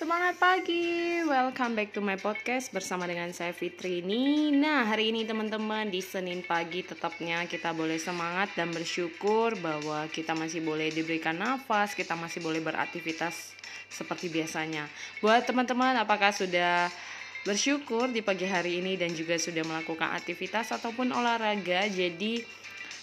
Semangat pagi, welcome back to my podcast bersama dengan saya Fitri ini. Nah, hari ini teman-teman di Senin pagi tetapnya kita boleh semangat dan bersyukur bahwa kita masih boleh diberikan nafas, kita masih boleh beraktivitas seperti biasanya. Buat teman-teman, apakah sudah bersyukur di pagi hari ini dan juga sudah melakukan aktivitas ataupun olahraga? Jadi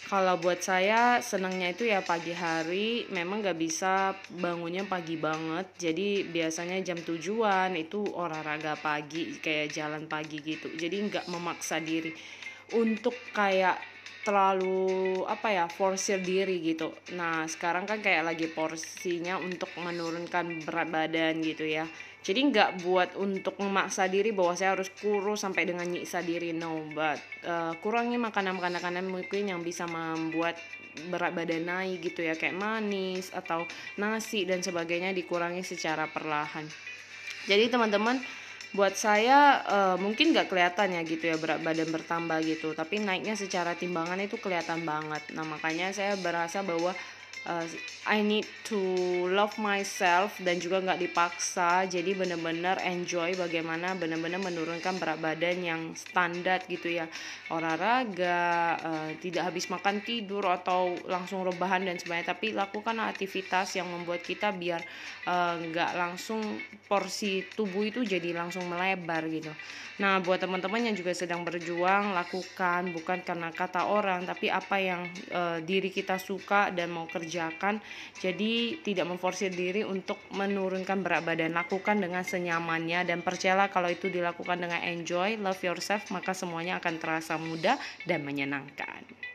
kalau buat saya senangnya itu ya pagi hari. Memang gak bisa bangunnya pagi banget. Jadi biasanya jam tujuan itu olahraga pagi kayak jalan pagi gitu. Jadi nggak memaksa diri. Untuk kayak terlalu apa ya forsir diri gitu. Nah sekarang kan kayak lagi porsinya untuk menurunkan berat badan gitu ya. Jadi nggak buat untuk memaksa diri bahwa saya harus kurus sampai dengan nyiksa diri. No but uh, kurangi makanan makanan mungkin yang bisa membuat berat badan naik gitu ya. Kayak manis atau nasi dan sebagainya dikurangi secara perlahan. Jadi teman-teman buat saya uh, mungkin nggak kelihatan ya gitu ya berat badan bertambah gitu. Tapi naiknya secara timbangan itu kelihatan banget. Nah makanya saya berasa bahwa uh, I need to love myself dan juga nggak dipaksa. Jadi bener-bener enjoy bagaimana bener-bener menurunkan berat badan yang standar gitu ya. Olahraga uh, tidak habis makan tidur atau langsung rebahan dan sebagainya. Tapi lakukan aktivitas yang membuat kita biar uh, nggak uh, langsung porsi tubuh itu jadi langsung melebar gitu. Nah buat teman-teman yang juga sedang berjuang lakukan. Bukan karena kata orang tapi apa yang uh, diri kita suka dan mau kerja kerjakan. Jadi tidak memforsir diri untuk menurunkan berat badan. Lakukan dengan senyamannya dan percayalah kalau itu dilakukan dengan enjoy, love yourself, maka semuanya akan terasa mudah dan menyenangkan.